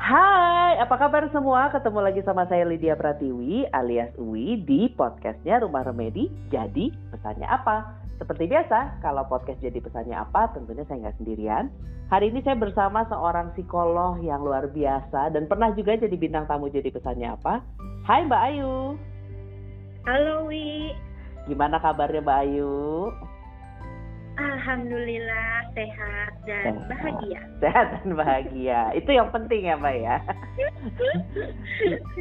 Hai, apa kabar semua? Ketemu lagi sama saya Lydia Pratiwi alias Uwi di podcastnya Rumah Remedi. Jadi, pesannya apa? Seperti biasa, kalau podcast jadi pesannya apa, tentunya saya nggak sendirian. Hari ini saya bersama seorang psikolog yang luar biasa dan pernah juga jadi bintang tamu jadi pesannya apa. Hai Mbak Ayu. Halo Wi. Gimana kabarnya Mbak Ayu? Alhamdulillah sehat dan sehat. bahagia. Sehat dan bahagia. Itu yang penting ya Mbak ya.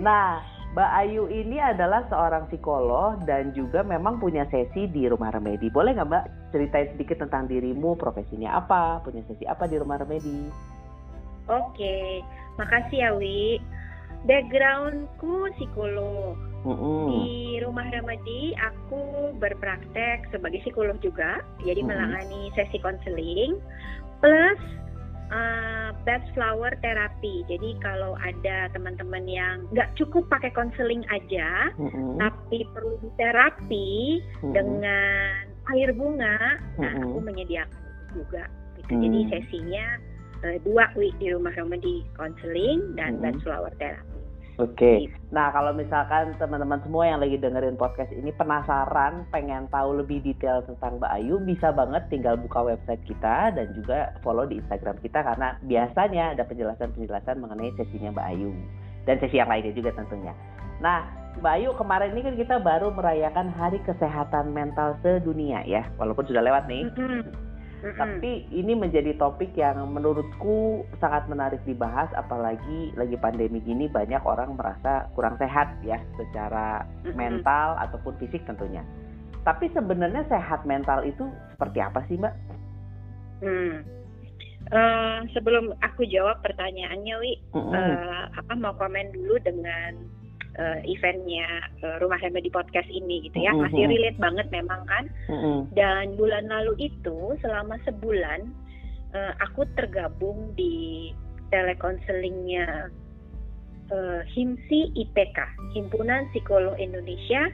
nah, Mbak Ayu ini adalah seorang psikolog dan juga memang punya sesi di Rumah Remedi. Boleh nggak Mbak ceritain sedikit tentang dirimu, profesinya apa, punya sesi apa di Rumah Remedi? Oke, makasih ya Wi. Backgroundku psikolog. Mm -hmm. Di Rumah Remedi aku berpraktek sebagai psikolog juga, jadi mm -hmm. melangani sesi konseling plus uh, best flower therapy. Jadi kalau ada teman-teman yang nggak cukup pakai konseling aja, mm-hmm. tapi perlu terapi mm-hmm. dengan air bunga, mm-hmm. nah aku menyediakan juga. Gitu. Mm-hmm. Jadi sesinya uh, dua week di rumah remedi konseling dan mm-hmm. best flower therapy. Oke. Okay. Nah, kalau misalkan teman-teman semua yang lagi dengerin podcast ini penasaran, pengen tahu lebih detail tentang Mbak Ayu, bisa banget tinggal buka website kita dan juga follow di Instagram kita karena biasanya ada penjelasan-penjelasan mengenai sesinya Mbak Ayu dan sesi yang lainnya juga tentunya. Nah, Mbak Ayu kemarin ini kan kita baru merayakan Hari Kesehatan Mental Sedunia ya, walaupun sudah lewat nih. Mm -hmm. Mm-hmm. Tapi ini menjadi topik yang menurutku sangat menarik dibahas apalagi lagi pandemi gini banyak orang merasa kurang sehat ya secara mm-hmm. mental ataupun fisik tentunya. Tapi sebenarnya sehat mental itu seperti apa sih, Mbak? Hmm. Uh, sebelum aku jawab pertanyaannya, Wi, mm-hmm. uh, apa mau komen dulu dengan uh, eventnya uh, Rumah Remedi Podcast ini gitu ya. Masih relate banget memang kan. Dan bulan lalu itu selama sebulan uh, aku tergabung di telekonselingnya uh, HIMSI IPK, Himpunan Psikolog Indonesia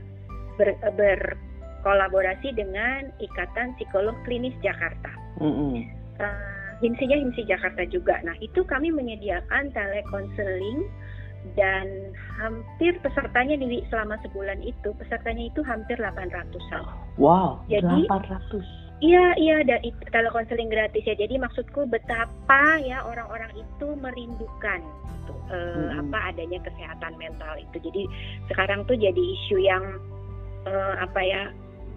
ber, berkolaborasi dengan Ikatan Psikolog Klinis Jakarta. Uh, HIMSI-nya HIMSI Jakarta juga. Nah, itu kami menyediakan telekonseling dan hampir pesertanya di selama sebulan itu pesertanya itu hampir 800-an. Wow, jadi 800. Iya, iya ada telekonseling gratis ya. Jadi maksudku betapa ya orang-orang itu merindukan itu eh, hmm. apa adanya kesehatan mental itu. Jadi sekarang tuh jadi isu yang eh, apa ya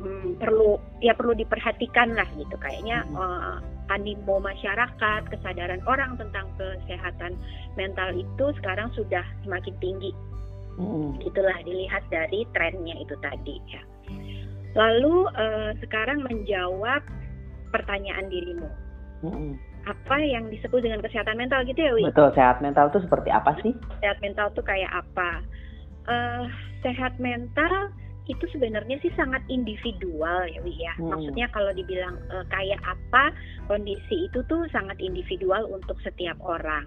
hmm, perlu ya perlu diperhatikan lah gitu kayaknya hmm. eh, animo masyarakat, kesadaran orang tentang kesehatan mental itu sekarang sudah semakin tinggi. Hmm. Itulah dilihat dari trennya itu tadi ya. Lalu uh, sekarang menjawab pertanyaan dirimu. Hmm. Apa yang disebut dengan kesehatan mental gitu ya, Wi? Betul, sehat mental itu seperti apa sih? Sehat mental itu kayak apa? Uh, sehat mental itu sebenarnya sih sangat individual ya Wi ya. Hmm. Maksudnya kalau dibilang e, kayak apa kondisi itu tuh sangat individual untuk setiap orang.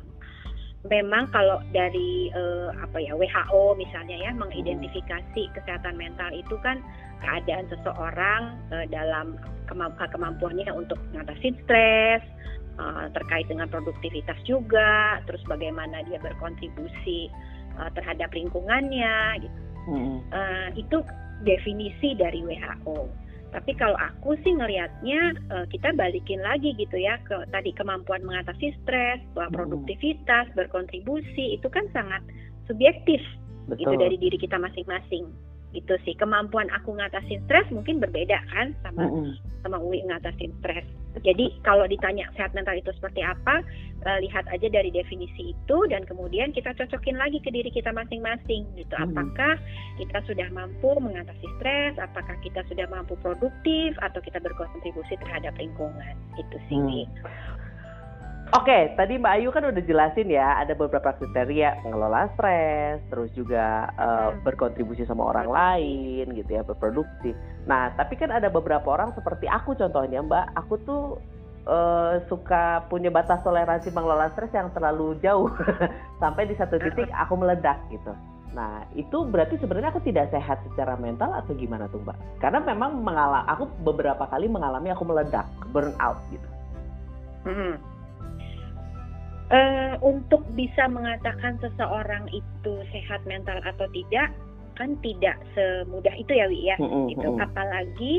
Memang kalau dari e, apa ya WHO misalnya ya mengidentifikasi kesehatan mental itu kan keadaan seseorang e, dalam kemampuannya untuk mengatasi stres, terkait dengan produktivitas juga, terus bagaimana dia berkontribusi terhadap lingkungannya gitu. Hmm. Uh, itu definisi dari WHO. Tapi kalau aku sih ngelihatnya uh, kita balikin lagi gitu ya ke tadi kemampuan mengatasi stres, bahwa hmm. produktivitas, berkontribusi itu kan sangat subjektif Betul. itu dari diri kita masing-masing itu sih kemampuan aku ngatasin stres mungkin berbeda kan sama mm -hmm. sama Uwi ngatasin stres. Jadi kalau ditanya sehat mental itu seperti apa, uh, lihat aja dari definisi itu dan kemudian kita cocokin lagi ke diri kita masing-masing gitu. Mm -hmm. Apakah kita sudah mampu mengatasi stres, apakah kita sudah mampu produktif atau kita berkontribusi terhadap lingkungan. Itu sih. Mm. Oke, okay, tadi Mbak Ayu kan udah jelasin ya, ada beberapa kriteria mengelola stres, terus juga uh, berkontribusi sama orang lain gitu ya, berproduktif. Nah, tapi kan ada beberapa orang seperti aku contohnya Mbak, aku tuh uh, suka punya batas toleransi mengelola stres yang terlalu jauh, sampai di satu titik aku meledak gitu. Nah, itu berarti sebenarnya aku tidak sehat secara mental atau gimana tuh Mbak? Karena memang mengalami, aku beberapa kali mengalami aku meledak, burn out gitu. Hmm. Uh, untuk bisa mengatakan seseorang itu sehat mental atau tidak kan tidak semudah itu ya Wi ya. Mm-hmm. Gitu. Apalagi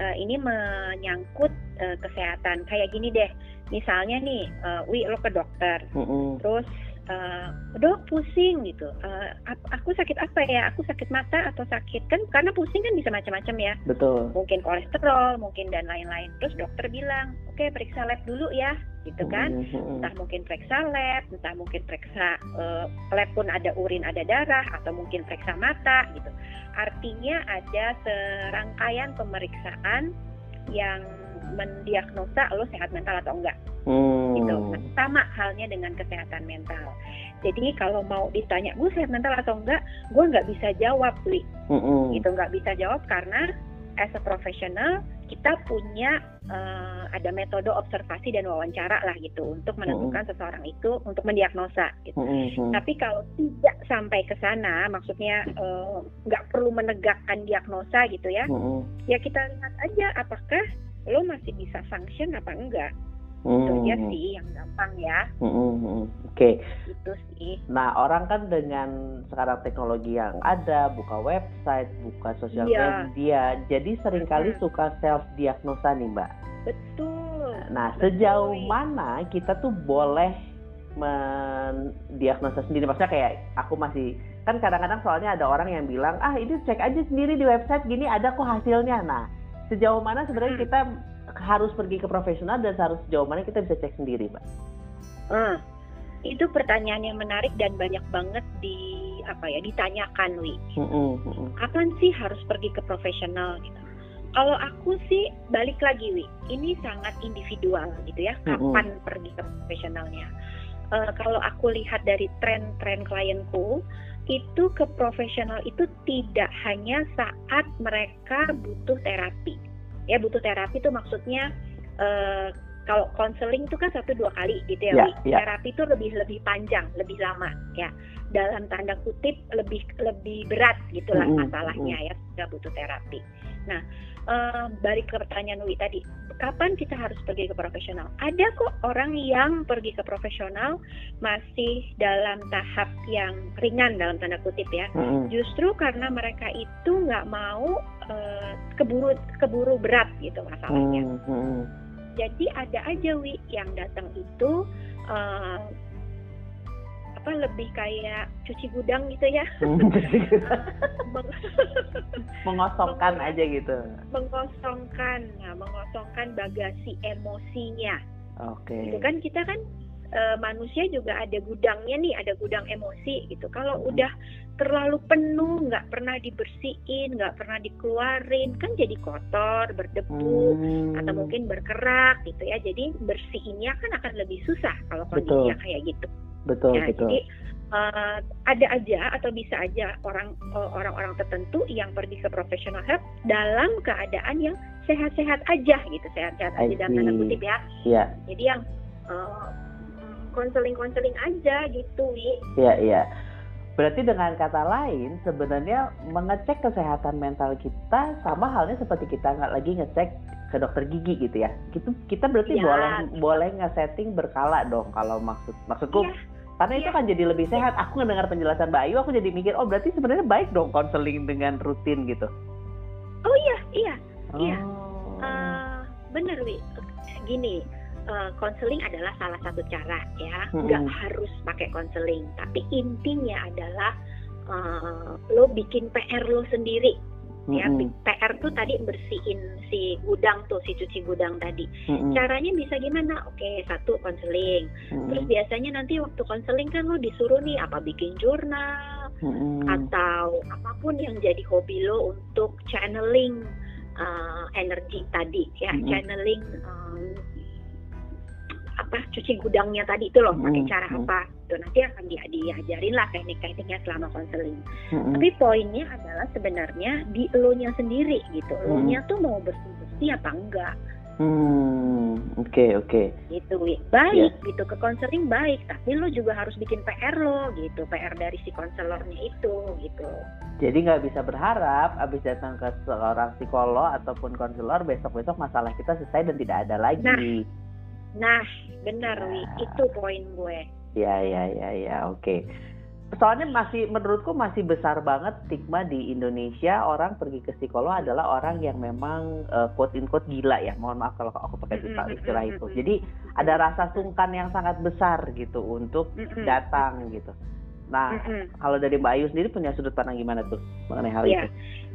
uh, ini menyangkut uh, kesehatan. Kayak gini deh. Misalnya nih, uh, Wi lo ke dokter. Mm-hmm. Terus uh, dok pusing gitu uh, aku sakit apa ya aku sakit mata atau sakit kan karena pusing kan bisa macam-macam ya betul mungkin kolesterol mungkin dan lain-lain terus dokter bilang oke okay, periksa lab dulu ya gitu kan mm-hmm. entah mungkin periksa lab entah mungkin periksa uh, lab pun ada urin ada darah atau mungkin periksa mata gitu artinya ada serangkaian pemeriksaan yang mendiagnosa lo sehat mental atau enggak Hmm. Gitu. Nah, sama halnya dengan kesehatan mental. Jadi kalau mau ditanya gue sehat mental atau enggak, gue nggak bisa jawab, Li. Hmm. Gitu nggak bisa jawab karena as a professional kita punya uh, ada metode observasi dan wawancara lah gitu untuk menentukan mm-hmm. seseorang itu untuk mendiagnosa gitu. Mm-hmm. Tapi kalau tidak sampai ke sana, maksudnya eh, nggak uh, perlu menegakkan diagnosa gitu ya, mm-hmm. ya kita lihat aja apakah lo masih bisa function apa enggak Hmm. Itu aja sih yang gampang ya. Hmm. hmm, hmm. Oke. Okay. Itu sih. Nah orang kan dengan sekarang teknologi yang ada, buka website, buka sosial yeah. media, jadi sering kali hmm. suka self diagnosa nih mbak. Betul. Nah Betul. sejauh mana kita tuh boleh mendiagnosa sendiri? Maksudnya kayak aku masih kan kadang-kadang soalnya ada orang yang bilang ah ini cek aja sendiri di website gini ada kok hasilnya. Nah sejauh mana sebenarnya hmm. kita harus pergi ke profesional dan harus sejauh mana kita bisa cek sendiri, Mbak? Hmm, itu pertanyaan yang menarik dan banyak banget di apa ya ditanyakan, Wi. Hmm, hmm, Kapan sih harus pergi ke profesional gitu? Kalau aku sih balik lagi, Wi. Ini sangat individual gitu ya. Kapan pergi ke profesionalnya? Uh, kalau aku lihat dari tren-tren klienku, itu ke profesional itu tidak hanya saat mereka butuh terapi ya butuh terapi itu maksudnya uh, kalau konseling itu kan satu dua kali gitu ya, yeah, yeah. terapi itu lebih lebih panjang, lebih lama ya. Dalam tanda kutip lebih lebih berat gitulah mm -hmm. masalahnya ya sudah butuh terapi. Nah, uh, balik ke pertanyaan Wi tadi, kapan kita harus pergi ke profesional? Ada kok orang yang pergi ke profesional masih dalam tahap yang ringan dalam tanda kutip ya. Mm-hmm. Justru karena mereka itu nggak mau uh, keburu keburu berat gitu masalahnya. Mm-hmm. Jadi ada aja wi yang datang itu uh, apa lebih kayak cuci gudang gitu ya mengosongkan aja gitu mengosongkan nah mengosongkan bagasi emosinya oke okay. itu kan kita kan e, manusia juga ada gudangnya nih ada gudang emosi gitu kalau hmm. udah terlalu penuh nggak pernah dibersihin nggak pernah dikeluarin kan jadi kotor berdebu hmm. atau mungkin berkerak gitu ya jadi bersihinnya kan akan lebih susah kalau kondisinya Betul. kayak gitu Betul, ya, betul. Jadi uh, ada aja atau bisa aja orang uh, orang-orang tertentu yang pergi ke professional health dalam keadaan yang sehat-sehat aja gitu, sehat-sehat aja dalam tanda kutip ya. Yeah. Jadi yang konseling konseling uh, aja gitu, Wi. Iya, iya. Berarti dengan kata lain, sebenarnya mengecek kesehatan mental kita sama halnya seperti kita nggak lagi ngecek ke dokter gigi gitu ya. Gitu kita berarti ya. boleh boleh nge-setting berkala dong kalau maksud maksudku ya. Karena ya. itu kan jadi lebih sehat. Aku ngedengar penjelasan Mbak Ayu, aku jadi mikir, oh berarti sebenarnya baik dong konseling dengan rutin gitu. Oh iya, iya, oh. iya. Uh, bener wi. Gini, konseling uh, adalah salah satu cara ya nggak -hmm. harus pakai konseling tapi intinya adalah uh, lo bikin PR lo sendiri ya mm-hmm. PR tuh tadi bersihin si gudang tuh si cuci gudang tadi mm-hmm. caranya bisa gimana oke satu konseling mm-hmm. terus biasanya nanti waktu konseling kan lo disuruh nih apa bikin jurnal mm-hmm. atau apa pun yang jadi hobi lo untuk channeling uh, energi tadi ya mm-hmm. channeling um, apa cuci gudangnya tadi itu loh pakai cara apa itu nanti akan di, diajarin lah teknik-tekniknya selama konseling hmm. tapi poinnya adalah sebenarnya di lo nya sendiri gitu lo nya tuh mau bersih bersih apa enggak Hmm, oke okay, oke. Okay. Gitu, baik yeah. gitu ke konseling baik, tapi lo juga harus bikin PR lo gitu, PR dari si konselornya itu gitu. Jadi nggak bisa berharap abis datang ke seorang psikolog ataupun konselor besok besok masalah kita selesai dan tidak ada lagi. Nah, Nah, benar Wi, itu poin gue. Ya, ya, ya, ya, oke. Okay. Soalnya masih menurutku masih besar banget stigma di Indonesia orang pergi ke psikolog adalah orang yang memang uh, quote in quote gila ya. Mohon maaf kalau aku pakai istilah itu. Jadi ada rasa sungkan yang sangat besar gitu untuk datang gitu. Nah, kalau dari Mbak Ayu sendiri punya sudut pandang gimana tuh mengenai hal ya. itu?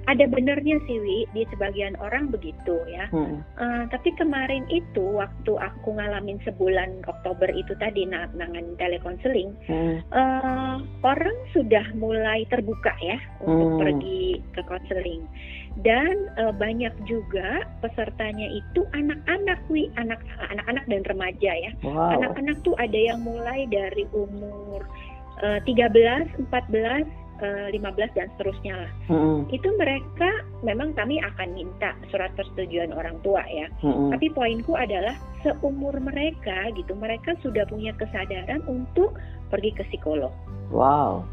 Ada benernya sih Wi di sebagian orang begitu ya. Hmm. Uh, tapi kemarin itu waktu aku ngalamin sebulan Oktober itu tadi nangan telekonseling, hmm. uh, orang sudah mulai terbuka ya untuk hmm. pergi ke konseling dan uh, banyak juga pesertanya itu anak-anak Wi, anak anak-anak dan remaja ya. Anak-anak wow. tuh ada yang mulai dari umur uh, 13, 14 ke 15 dan seterusnya lah. Mm-hmm. Itu mereka memang kami akan minta surat persetujuan orang tua ya. Mm-hmm. Tapi poinku adalah seumur mereka gitu, mereka sudah punya kesadaran untuk pergi ke psikolog. Wow.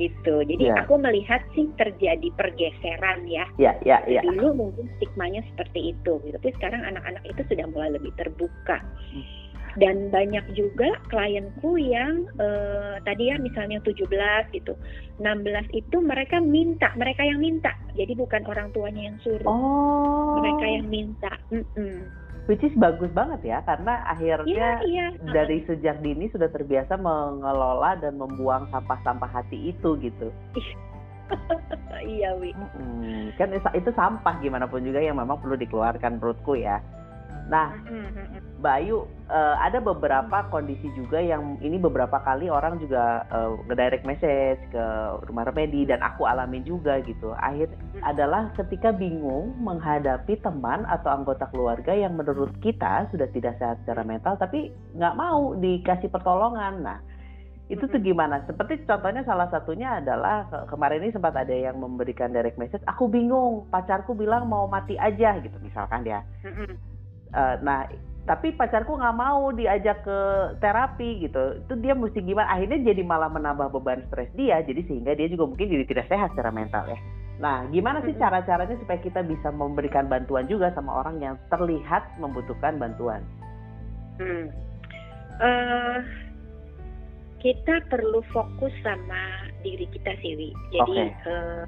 Gitu. Jadi yeah. aku melihat sih terjadi pergeseran ya. Yeah, yeah, yeah. Dulu mungkin stigmanya seperti itu, gitu. tapi sekarang anak-anak itu sudah mulai lebih terbuka. Mm dan banyak juga klienku yang uh, tadi ya misalnya 17 gitu 16 itu mereka minta mereka yang minta jadi bukan orang tuanya yang suruh oh. mereka yang minta mm -mm. which is bagus banget ya karena akhirnya yeah, yeah. dari sejak dini sudah terbiasa mengelola dan membuang sampah-sampah hati itu gitu iya wi mm-hmm. kan itu sampah gimana pun juga yang memang perlu dikeluarkan menurutku ya Nah, Mbak Ayu, uh, ada beberapa kondisi juga yang ini beberapa kali orang juga uh, nge-direct message ke rumah remedi dan aku alami juga gitu. Akhir adalah ketika bingung menghadapi teman atau anggota keluarga yang menurut kita sudah tidak sehat secara mental tapi nggak mau dikasih pertolongan. Nah, itu tuh gimana? Seperti contohnya salah satunya adalah kemarin ini sempat ada yang memberikan direct message, aku bingung, pacarku bilang mau mati aja gitu misalkan dia uh, nah tapi pacarku nggak mau diajak ke terapi gitu. Itu dia mesti gimana? Akhirnya jadi malah menambah beban stres dia. Jadi sehingga dia juga mungkin jadi tidak sehat secara mental ya. Nah gimana sih cara-caranya supaya kita bisa memberikan bantuan juga sama orang yang terlihat membutuhkan bantuan? Hmm. uh, kita perlu fokus sama diri kita sih jadi okay. uh, eh,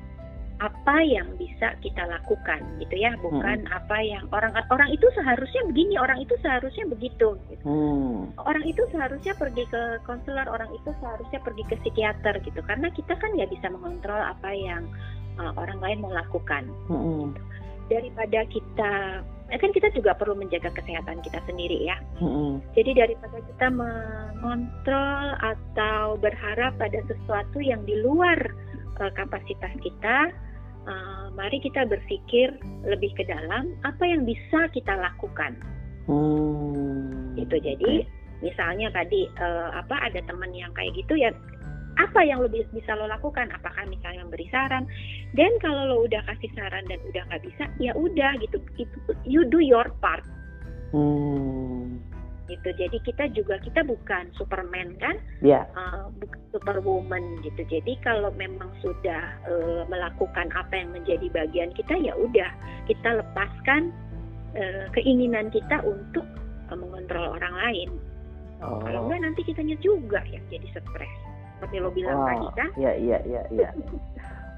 apa yang bisa kita lakukan gitu ya bukan hmm. apa yang orang orang itu seharusnya begini orang itu seharusnya begitu gitu. hmm. orang itu seharusnya pergi ke konselor orang itu seharusnya pergi ke psikiater gitu karena kita kan nggak bisa mengontrol apa yang uh, orang lain mau lakukan hmm. gitu. daripada kita ya kan kita juga perlu menjaga kesehatan kita sendiri ya hmm. jadi daripada kita mengontrol atau berharap pada sesuatu yang di luar uh, kapasitas kita uh, mari kita berpikir lebih ke dalam apa yang bisa kita lakukan. Hmm. Itu jadi misalnya tadi uh, apa ada teman yang kayak gitu ya apa yang lebih bisa lo lakukan apakah misalnya memberi saran dan kalau lo udah kasih saran dan udah nggak bisa ya udah gitu itu you do your part hmm gitu. Jadi kita juga kita bukan Superman kan, yeah. uh, bukan Superwoman gitu. Jadi kalau memang sudah uh, melakukan apa yang menjadi bagian kita ya udah kita lepaskan uh, keinginan kita untuk uh, mengontrol orang lain. Oh. Kalau enggak nanti kitanya juga yang jadi stres. Seperti lo bilang oh. tadi kan? Iya iya iya.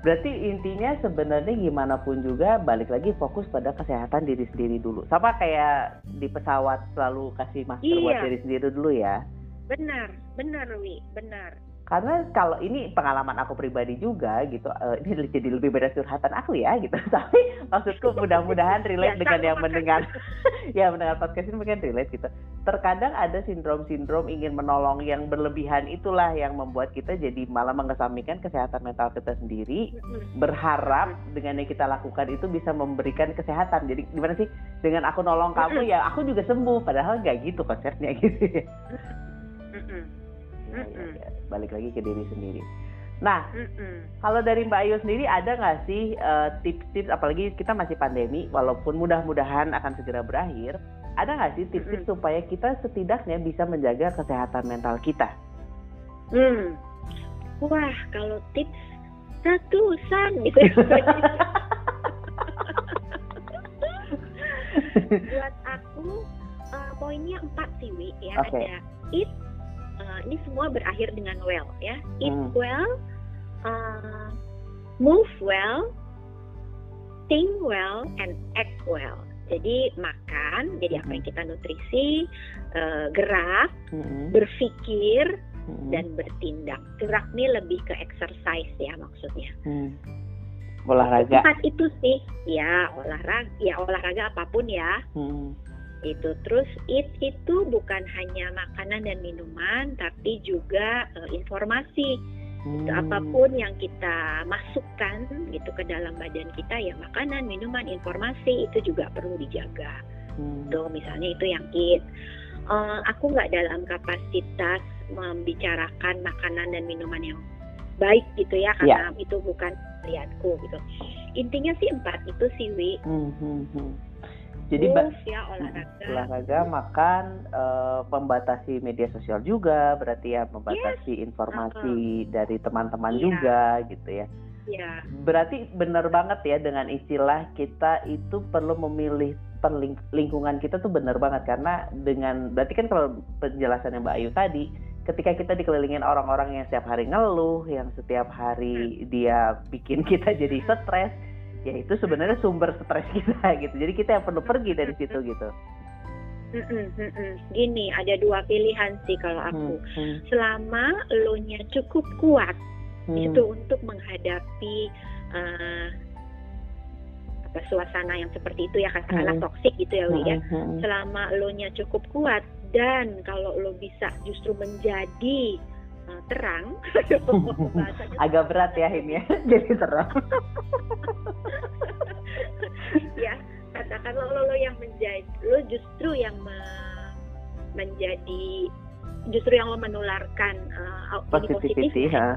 Berarti intinya sebenarnya gimana pun juga balik lagi fokus pada kesehatan diri sendiri dulu. Sama kayak di pesawat selalu kasih masker iya. buat diri sendiri dulu ya. Benar, benar Wi, benar karena kalau ini pengalaman aku pribadi juga gitu uh, ini jadi lebih beda curhatan aku ya gitu. Tapi maksudku mudah-mudahan relate ya, dengan yang mendengar ya mendengar podcast ini mungkin relate gitu. Terkadang ada sindrom-sindrom ingin menolong yang berlebihan itulah yang membuat kita jadi malah mengesampingkan kesehatan mental kita sendiri. Berharap dengan yang kita lakukan itu bisa memberikan kesehatan. Jadi gimana sih? Dengan aku nolong kamu ya aku juga sembuh padahal nggak gitu konsepnya gitu ya ya, ya, ya. balik lagi ke diri sendiri. Nah, Mm-mm. kalau dari Mbak Ayu sendiri ada nggak sih uh, tips-tips, apalagi kita masih pandemi, walaupun mudah-mudahan akan segera berakhir, ada nggak sih tips-tips Mm-mm. supaya kita setidaknya bisa menjaga kesehatan mental kita? Hmm. Wah, kalau tips ratusan gitu. Buat aku uh, poinnya empat sih Wi ya okay. ada eat uh, ini semua berakhir dengan well ya. Eat hmm. well uh, move well think well and act well. Jadi makan jadi apa yang kita nutrisi uh, gerak hmm. berpikir hmm. dan bertindak. Gerak ini lebih ke exercise ya maksudnya. Hmm. olahraga. Empat itu sih. Ya olahraga ya olahraga apa pun ya. Hmm itu terus eat itu bukan hanya makanan dan minuman tapi juga uh, informasi. Hmm. apa pun yang kita masukkan gitu ke dalam badan kita ya makanan minuman informasi itu juga perlu dijaga. Hmm. tuh misalnya itu yang eat uh, aku nggak dalam kapasitas membicarakan makanan dan minuman yang baik gitu ya karena yeah. itu bukan lihatku gitu. Intinya sih empat itu sih wi. Hmm, hmm, hmm jadi ya olahraga olahraga makan uh, membatasi media sosial juga berarti ya membatasi yes. informasi uh -huh. dari teman-teman yeah. juga gitu ya yeah. berarti benar banget ya dengan istilah kita itu perlu memilih perling lingkungan kita tuh benar banget karena dengan berarti kan kalau penjelasannya Mbak Ayu tadi ketika kita dikelilingin orang-orang yang setiap hari ngeluh yang setiap hari hmm. dia bikin kita jadi stres ya itu sebenarnya sumber stres kita gitu jadi kita yang perlu pergi dari situ gitu Gini, ada dua pilihan sih kalau aku. Hmm, hmm. Selama lo nya cukup kuat hmm. itu untuk menghadapi uh, apa suasana yang seperti itu ya katakanlah hmm. toksik gitu ya, Wi ya. Hmm, hmm. Selama lo nya cukup kuat dan kalau lo bisa justru menjadi uh, terang. Agak berat ya ini ya, jadi terang. Katakan lo, lo yang menjadi, lo justru yang me, menjadi justru yang lo menularkan uh, positif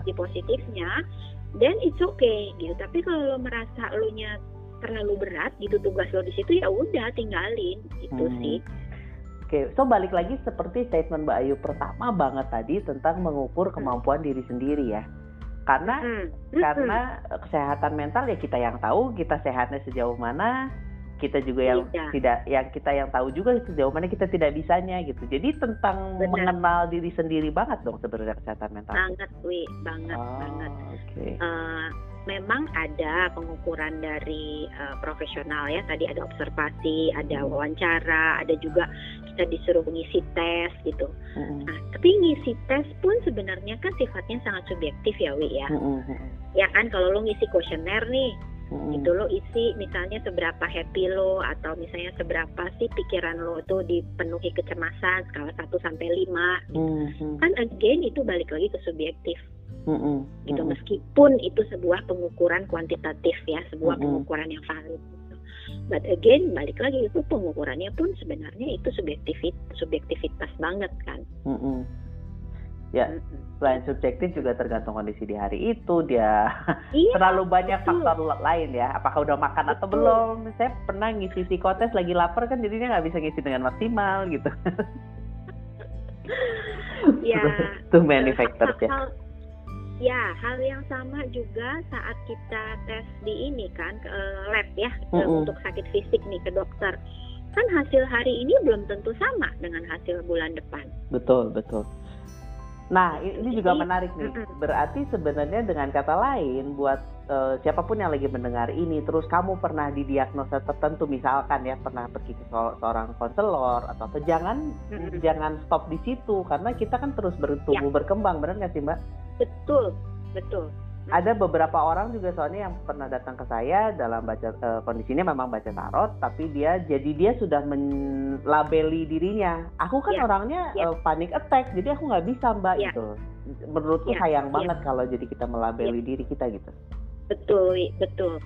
di positifnya, dan it's okay gitu. Tapi kalau lo merasa lo nya terlalu berat gitu tugas lo di situ ya udah tinggalin gitu hmm. sih Oke, so balik lagi seperti statement Mbak Ayu pertama banget tadi tentang mengukur kemampuan diri sendiri ya. Karena hmm. karena kesehatan mental ya kita yang tahu kita sehatnya sejauh mana, kita juga yang tidak. tidak yang kita yang tahu juga sejauh mana kita tidak bisanya gitu. Jadi tentang Benar. mengenal diri sendiri banget dong sebenarnya kesehatan mental. Banget, Wi, banget oh, banget. Okay. Uh, eh, memang ada pengukuran dari uh, profesional ya. Tadi ada observasi, ada hmm. wawancara, ada juga kita disuruh ngisi tes gitu. Mm-hmm. Nah, tapi ngisi tes pun sebenarnya kan sifatnya sangat subjektif ya, Wi ya. Mm-hmm. Ya kan kalau lo ngisi kuesioner nih, mm-hmm. itu lo isi misalnya seberapa happy lo atau misalnya seberapa sih pikiran lo tuh dipenuhi kecemasan skala 1 sampai 5 gitu. Mm-hmm. Kan again itu balik lagi ke subjektif. Mm-hmm. gitu meskipun itu sebuah pengukuran kuantitatif ya sebuah mm-hmm. pengukuran yang valid gitu. but again balik lagi itu pengukurannya pun sebenarnya itu subjektivit subjektivitas banget kan mm-hmm. Ya selain subjektif juga tergantung kondisi di hari itu dia iya, terlalu banyak betul. faktor lain ya apakah udah makan betul. atau belum saya pernah ngisi psikotes lagi lapar kan jadinya nggak bisa ngisi dengan maksimal gitu ya too many factors ya Ya, hal yang sama juga saat kita tes di ini kan ke uh, lab ya mm -hmm. untuk sakit fisik nih ke dokter. Kan hasil hari ini belum tentu sama dengan hasil bulan depan. Betul, betul. Nah, ini juga menarik nih. Berarti sebenarnya dengan kata lain buat uh, siapa pun yang lagi mendengar ini terus kamu pernah didiagnosa tertentu misalkan ya pernah pergi ke seorang konselor atau apa jangan jangan stop di situ karena kita kan terus bertumbuh ya. berkembang benar nggak sih Mbak? Betul, betul. Ada beberapa orang juga soalnya yang pernah datang ke saya dalam baca uh, kondisinya memang baca tarot, tapi dia jadi dia sudah melabeli dirinya. Aku kan ya. orangnya ya. Uh, panic attack, jadi aku nggak bisa mbak ya. gitu. Menurutku ya. sayang ya. banget kalau jadi kita melabeli ya. diri kita gitu. Betul, betul.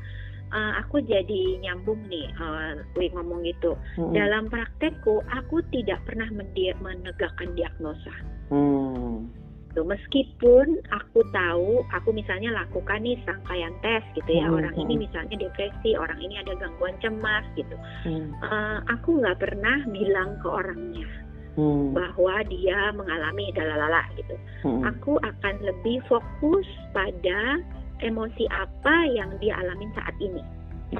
Uh, aku jadi nyambung nih, uh, ngomong gitu. Hmm. Dalam praktekku, aku tidak pernah menegakkan diagnosa. Hmm gitu meskipun aku tahu aku misalnya lakukan nih rangkaian tes gitu ya hmm, orang hmm. ini misalnya depresi orang ini ada gangguan cemas gitu hmm. uh, aku nggak pernah bilang ke orangnya hmm. bahwa dia mengalami dalalala gitu hmm. aku akan lebih fokus pada emosi apa yang dia alami saat ini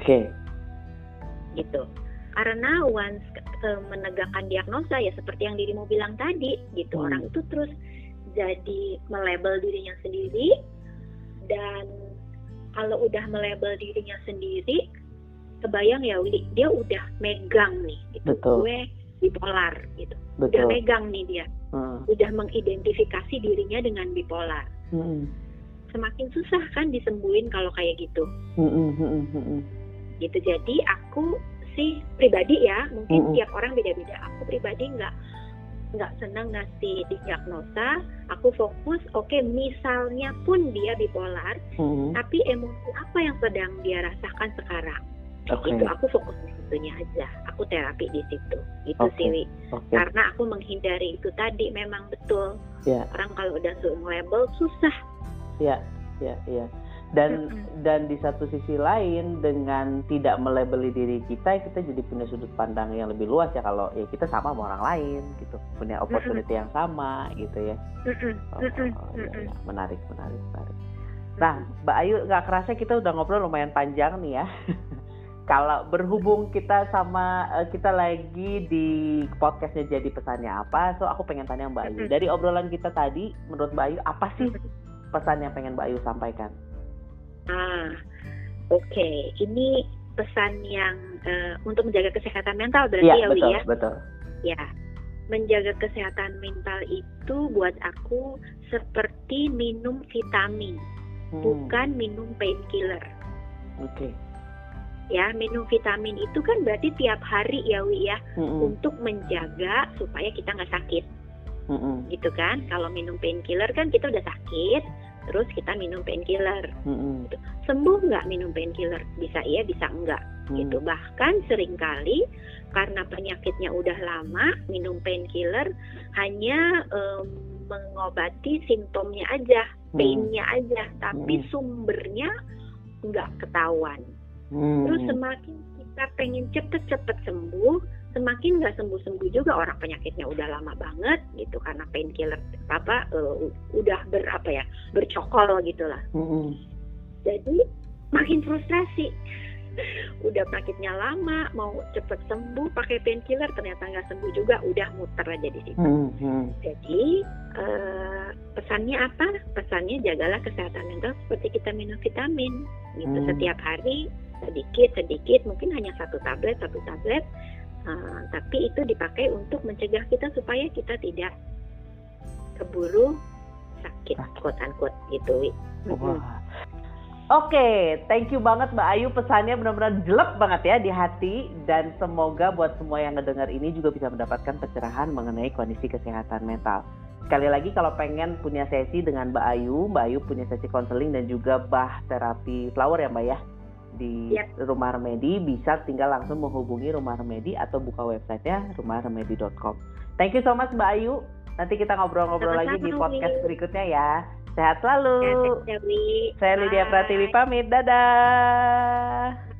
oke okay. gitu karena once uh, menegakkan diagnosa ya seperti yang dirimu bilang tadi gitu hmm. orang itu terus jadi melabel dirinya sendiri dan kalau udah melabel dirinya sendiri kebayang ya Willy dia udah megang nih itu gue bipolar gitu Betul. udah megang nih dia hmm. udah mengidentifikasi dirinya dengan bipolar hmm. semakin susah kan disembuhin kalau kayak gitu hmm. Hmm. Hmm. hmm. gitu jadi aku sih pribadi ya mungkin hmm. tiap orang beda-beda aku pribadi nggak nggak senang ngasih diagnosa aku fokus oke okay, misalnya pun dia bipolar hmm. tapi emosi apa yang sedang dia rasakan sekarang okay. itu aku fokus di situnya aja aku terapi di situ itu okay. sih okay. karena aku menghindari itu tadi memang betul yeah. orang kalau udah label susah ya yeah. ya yeah, ya yeah dan mm-hmm. dan di satu sisi lain dengan tidak melebeli diri kita kita jadi punya sudut pandang yang lebih luas ya kalau ya kita sama sama orang lain gitu. Punya opportunity mm-hmm. yang sama gitu ya. Mm-hmm. oh, oh, ya, ya. menarik menarik menarik. Nah Mbak Ayu nggak kerasa kita udah ngobrol lumayan panjang nih ya. Kalau berhubung kita sama eh, kita lagi di podcastnya jadi pesannya apa so aku pengen tanya Mbak Ayu. Dari obrolan kita tadi menurut Mbak Ayu apa sih pesan yang pengen Mbak Ayu sampaikan Ah, oke. Okay. Ini pesan yang uh, untuk menjaga kesehatan mental berarti ya, ya betul, ya? Betul. Ya, menjaga kesehatan mental itu buat aku seperti minum vitamin, hmm. bukan minum painkiller. Oke. Okay. Ya, minum vitamin itu kan berarti tiap hari ya Wi ya, hmm. untuk menjaga supaya kita nggak sakit. Hmm. Gitu kan? Kalau minum painkiller kan kita udah sakit, terus kita minum painkiller mm-hmm. gitu. sembuh nggak minum painkiller bisa iya bisa enggak mm. gitu bahkan sering kali karena penyakitnya udah lama minum painkiller hanya um, mengobati simptomnya aja mm. painnya aja tapi mm. sumbernya nggak ketahuan mm. terus semakin kita pengen cepet-cepet sembuh semakin nggak sembuh-sembuh juga orang penyakitnya udah lama banget gitu karena painkiller apa uh, udah ber apa ya bercokol gitulah mm-hmm. jadi makin frustrasi udah penyakitnya lama mau cepet sembuh pakai painkiller ternyata nggak sembuh juga udah muter aja di situ mm-hmm. jadi uh, pesannya apa pesannya jagalah kesehatan mental seperti kita minum vitamin gitu mm. setiap hari sedikit sedikit mungkin hanya satu tablet satu tablet Uh, tapi itu dipakai untuk mencegah kita supaya kita tidak keburu sakit, unquote gitu. Wah. Oke, okay, thank you banget Mbak Ayu pesannya benar-benar jelek banget ya di hati dan semoga buat semua yang ngedengar ini juga bisa mendapatkan pencerahan mengenai kondisi kesehatan mental. Sekali lagi kalau pengen punya sesi dengan Mbak Ayu, Mbak Ayu punya sesi konseling dan juga bah terapi flower ya Mbak ya di yep. Rumah Remedi bisa tinggal langsung menghubungi Rumah Remedi atau buka websitenya rumahremedi.com. Thank you so much Mbak Ayu. Nanti kita ngobrol-ngobrol lagi di podcast berikutnya ya. Sehat selalu. Sehat, Saya Lydia Pratiwi pamit. Dadah.